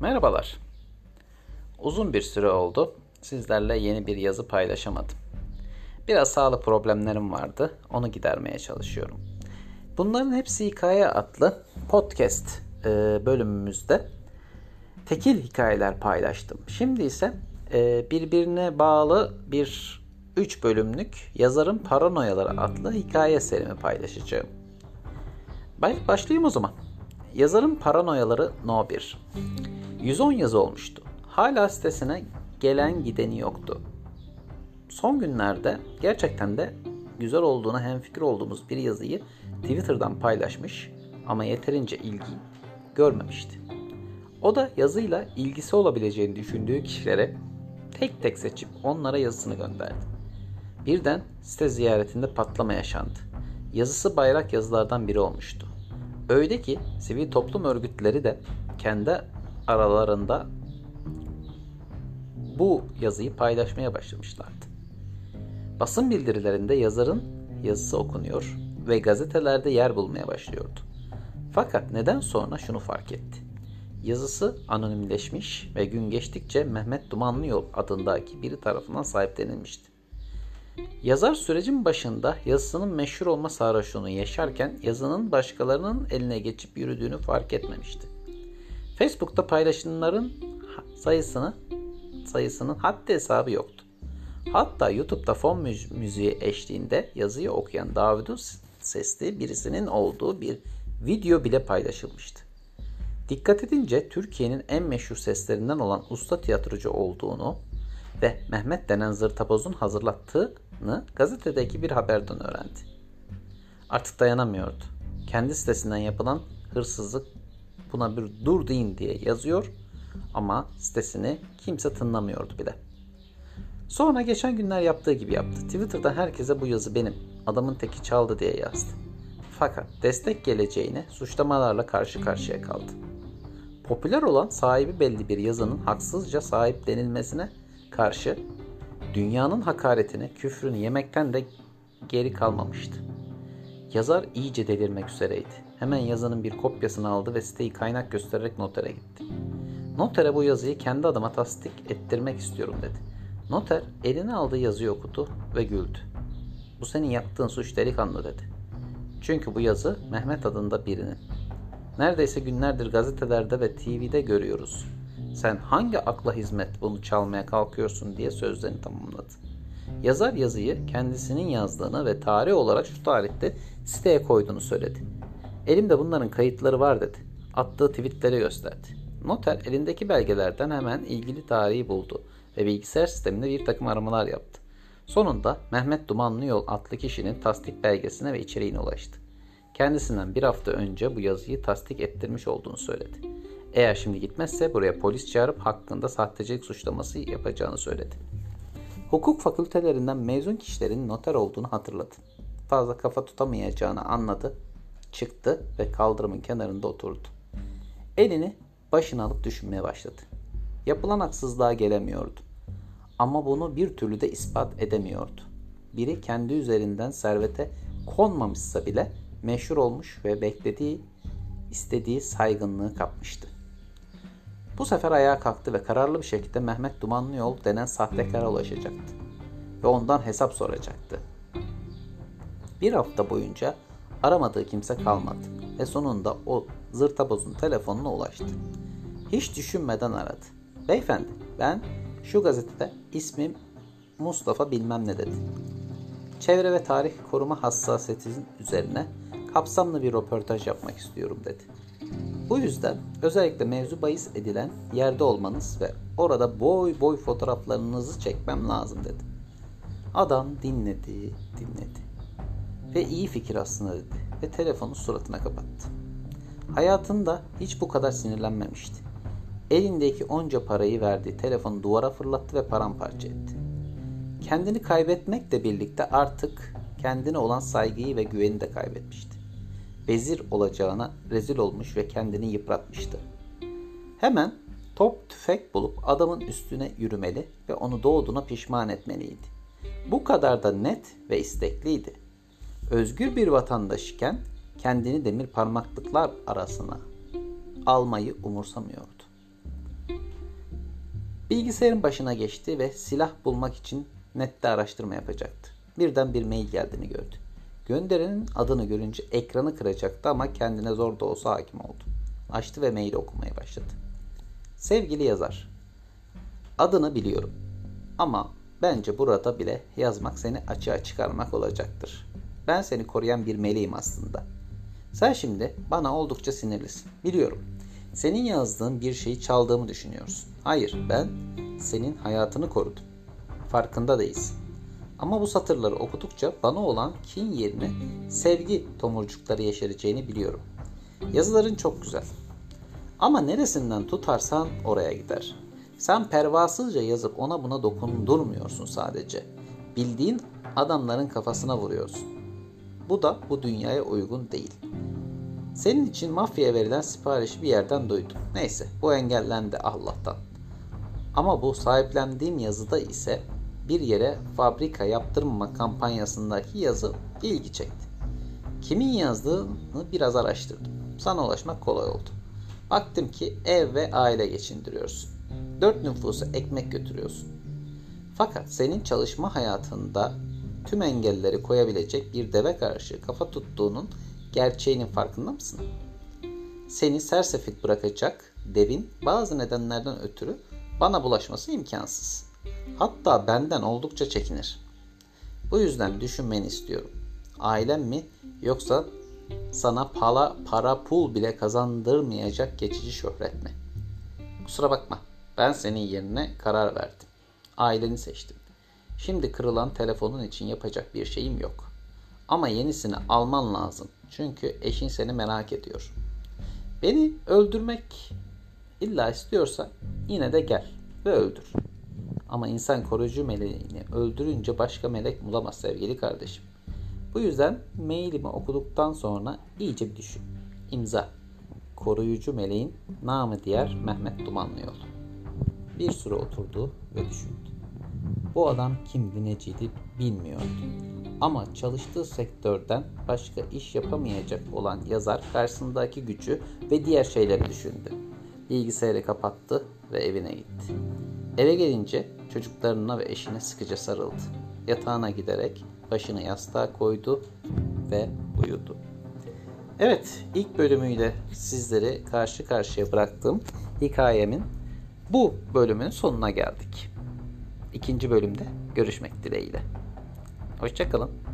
Merhabalar. Uzun bir süre oldu. Sizlerle yeni bir yazı paylaşamadım. Biraz sağlık problemlerim vardı. Onu gidermeye çalışıyorum. Bunların hepsi hikaye adlı podcast e, bölümümüzde tekil hikayeler paylaştım. Şimdi ise e, birbirine bağlı bir 3 bölümlük Yazarın Paranoyaları adlı hikaye serimi paylaşacağım. Başlayayım o zaman. Yazarın Paranoyaları No 1 110 yazı olmuştu. Hala sitesine gelen gideni yoktu. Son günlerde gerçekten de güzel olduğuna hemfikir olduğumuz bir yazıyı Twitter'dan paylaşmış ama yeterince ilgi görmemişti. O da yazıyla ilgisi olabileceğini düşündüğü kişilere tek tek seçip onlara yazısını gönderdi. Birden site ziyaretinde patlama yaşandı. Yazısı bayrak yazılardan biri olmuştu. Öyle ki sivil toplum örgütleri de kendi aralarında bu yazıyı paylaşmaya başlamışlardı. Basın bildirilerinde yazarın yazısı okunuyor ve gazetelerde yer bulmaya başlıyordu. Fakat neden sonra şunu fark etti. Yazısı anonimleşmiş ve gün geçtikçe Mehmet Dumanlı Yol adındaki biri tarafından sahiplenilmişti. Yazar sürecin başında yazısının meşhur olma sarhoşluğunu yaşarken yazının başkalarının eline geçip yürüdüğünü fark etmemişti. Facebook'ta paylaşımların sayısını sayısının haddi hesabı yoktu. Hatta YouTube'da fon müziği eşliğinde yazıyı okuyan David'un sesli birisinin olduğu bir video bile paylaşılmıştı. Dikkat edince Türkiye'nin en meşhur seslerinden olan usta tiyatrocu olduğunu ve Mehmet denen zırtabozun hazırlattığını gazetedeki bir haberden öğrendi. Artık dayanamıyordu. Kendi sitesinden yapılan hırsızlık buna bir dur deyin diye yazıyor ama sitesini kimse tınlamıyordu bile. Sonra geçen günler yaptığı gibi yaptı. Twitter'da herkese bu yazı benim, adamın teki çaldı diye yazdı. Fakat destek geleceğine suçlamalarla karşı karşıya kaldı. Popüler olan sahibi belli bir yazının haksızca sahiplenilmesine karşı dünyanın hakaretini, küfrünü yemekten de geri kalmamıştı. Yazar iyice delirmek üzereydi. Hemen yazının bir kopyasını aldı ve siteyi kaynak göstererek notere gitti. Notere bu yazıyı kendi adıma tasdik ettirmek istiyorum dedi. Noter eline aldığı yazıyı okudu ve güldü. Bu senin yaptığın suç delikanlı dedi. Çünkü bu yazı Mehmet adında birinin. Neredeyse günlerdir gazetelerde ve TV'de görüyoruz. Sen hangi akla hizmet bunu çalmaya kalkıyorsun diye sözlerini tamamladı. Yazar yazıyı kendisinin yazdığını ve tarih olarak şu tarihte siteye koyduğunu söyledi. Elimde bunların kayıtları var dedi. Attığı tweetleri gösterdi. Noter elindeki belgelerden hemen ilgili tarihi buldu ve bilgisayar sisteminde bir takım aramalar yaptı. Sonunda Mehmet Dumanlı Yol adlı kişinin tasdik belgesine ve içeriğine ulaştı. Kendisinden bir hafta önce bu yazıyı tasdik ettirmiş olduğunu söyledi. Eğer şimdi gitmezse buraya polis çağırıp hakkında sahtecilik suçlaması yapacağını söyledi. Hukuk fakültelerinden mezun kişilerin noter olduğunu hatırladı. Fazla kafa tutamayacağını anladı, çıktı ve kaldırımın kenarında oturdu. Elini başına alıp düşünmeye başladı. Yapılan haksızlığa gelemiyordu. Ama bunu bir türlü de ispat edemiyordu. Biri kendi üzerinden servete konmamışsa bile meşhur olmuş ve beklediği, istediği saygınlığı kapmıştı. Bu sefer ayağa kalktı ve kararlı bir şekilde Mehmet Dumanlı Yol denen sahtekara ulaşacaktı. Ve ondan hesap soracaktı. Bir hafta boyunca aramadığı kimse kalmadı ve sonunda o zırtabozun telefonuna ulaştı. Hiç düşünmeden aradı. Beyefendi ben şu gazetede ismim Mustafa bilmem ne dedi. Çevre ve tarih koruma hassasiyetin üzerine kapsamlı bir röportaj yapmak istiyorum dedi. Bu yüzden özellikle mevzu bahis edilen yerde olmanız ve orada boy boy fotoğraflarınızı çekmem lazım dedi. Adam dinledi, dinledi. Ve iyi fikir aslında dedi ve telefonu suratına kapattı. Hayatında hiç bu kadar sinirlenmemişti. Elindeki onca parayı verdiği telefonu duvara fırlattı ve paramparça etti. Kendini kaybetmekle birlikte artık kendine olan saygıyı ve güveni de kaybetmişti. Vezir olacağına rezil olmuş ve kendini yıpratmıştı. Hemen top tüfek bulup adamın üstüne yürümeli ve onu doğduğuna pişman etmeliydi. Bu kadar da net ve istekliydi. Özgür bir vatandaş iken kendini demir parmaklıklar arasına almayı umursamıyordu. Bilgisayarın başına geçti ve silah bulmak için nette araştırma yapacaktı. Birden bir mail geldiğini gördü. Gönderenin adını görünce ekranı kıracaktı ama kendine zor da olsa hakim oldu. Açtı ve maili okumaya başladı. Sevgili yazar, adını biliyorum ama bence burada bile yazmak seni açığa çıkarmak olacaktır. Ben seni koruyan bir meleğim aslında. Sen şimdi bana oldukça sinirlisin. Biliyorum. Senin yazdığın bir şeyi çaldığımı düşünüyorsun. Hayır, ben senin hayatını korudum. Farkında değilsin. Ama bu satırları okudukça bana olan kin yerine sevgi tomurcukları yeşereceğini biliyorum. Yazıların çok güzel. Ama neresinden tutarsan oraya gider. Sen pervasızca yazıp ona buna dokundurmuyorsun sadece. Bildiğin adamların kafasına vuruyorsun. Bu da bu dünyaya uygun değil. Senin için mafyaya verilen siparişi bir yerden duydum. Neyse bu engellendi Allah'tan. Ama bu sahiplendiğim yazıda ise bir yere fabrika yaptırmama kampanyasındaki yazı ilgi çekti. Kimin yazdığını biraz araştırdım. Sana ulaşmak kolay oldu. Baktım ki ev ve aile geçindiriyorsun. Dört nüfusa ekmek götürüyorsun. Fakat senin çalışma hayatında tüm engelleri koyabilecek bir deve karşı kafa tuttuğunun gerçeğinin farkında mısın? Seni sersefil bırakacak devin bazı nedenlerden ötürü bana bulaşması imkansız. Hatta benden oldukça çekinir. Bu yüzden düşünmeni istiyorum. Ailem mi yoksa sana para, para pul bile kazandırmayacak geçici şöhret mi? Kusura bakma. Ben senin yerine karar verdim. Aileni seçtim. Şimdi kırılan telefonun için yapacak bir şeyim yok. Ama yenisini alman lazım. Çünkü eşin seni merak ediyor. Beni öldürmek illa istiyorsa yine de gel ve öldür. Ama insan koruyucu meleğini öldürünce başka melek bulamaz sevgili kardeşim. Bu yüzden mailimi okuduktan sonra iyice bir düşün. İmza. Koruyucu meleğin namı diğer Mehmet Dumanlı yol. Bir süre oturdu ve düşündü. Bu adam kimdi neciydi bilmiyordu. Ama çalıştığı sektörden başka iş yapamayacak olan yazar karşısındaki gücü ve diğer şeyleri düşündü. Bilgisayarı kapattı ve evine gitti. Eve gelince çocuklarına ve eşine sıkıca sarıldı. Yatağına giderek başını yastığa koydu ve uyudu. Evet, ilk bölümüyle sizleri karşı karşıya bıraktığım hikayemin bu bölümün sonuna geldik. İkinci bölümde görüşmek dileğiyle. Hoşçakalın.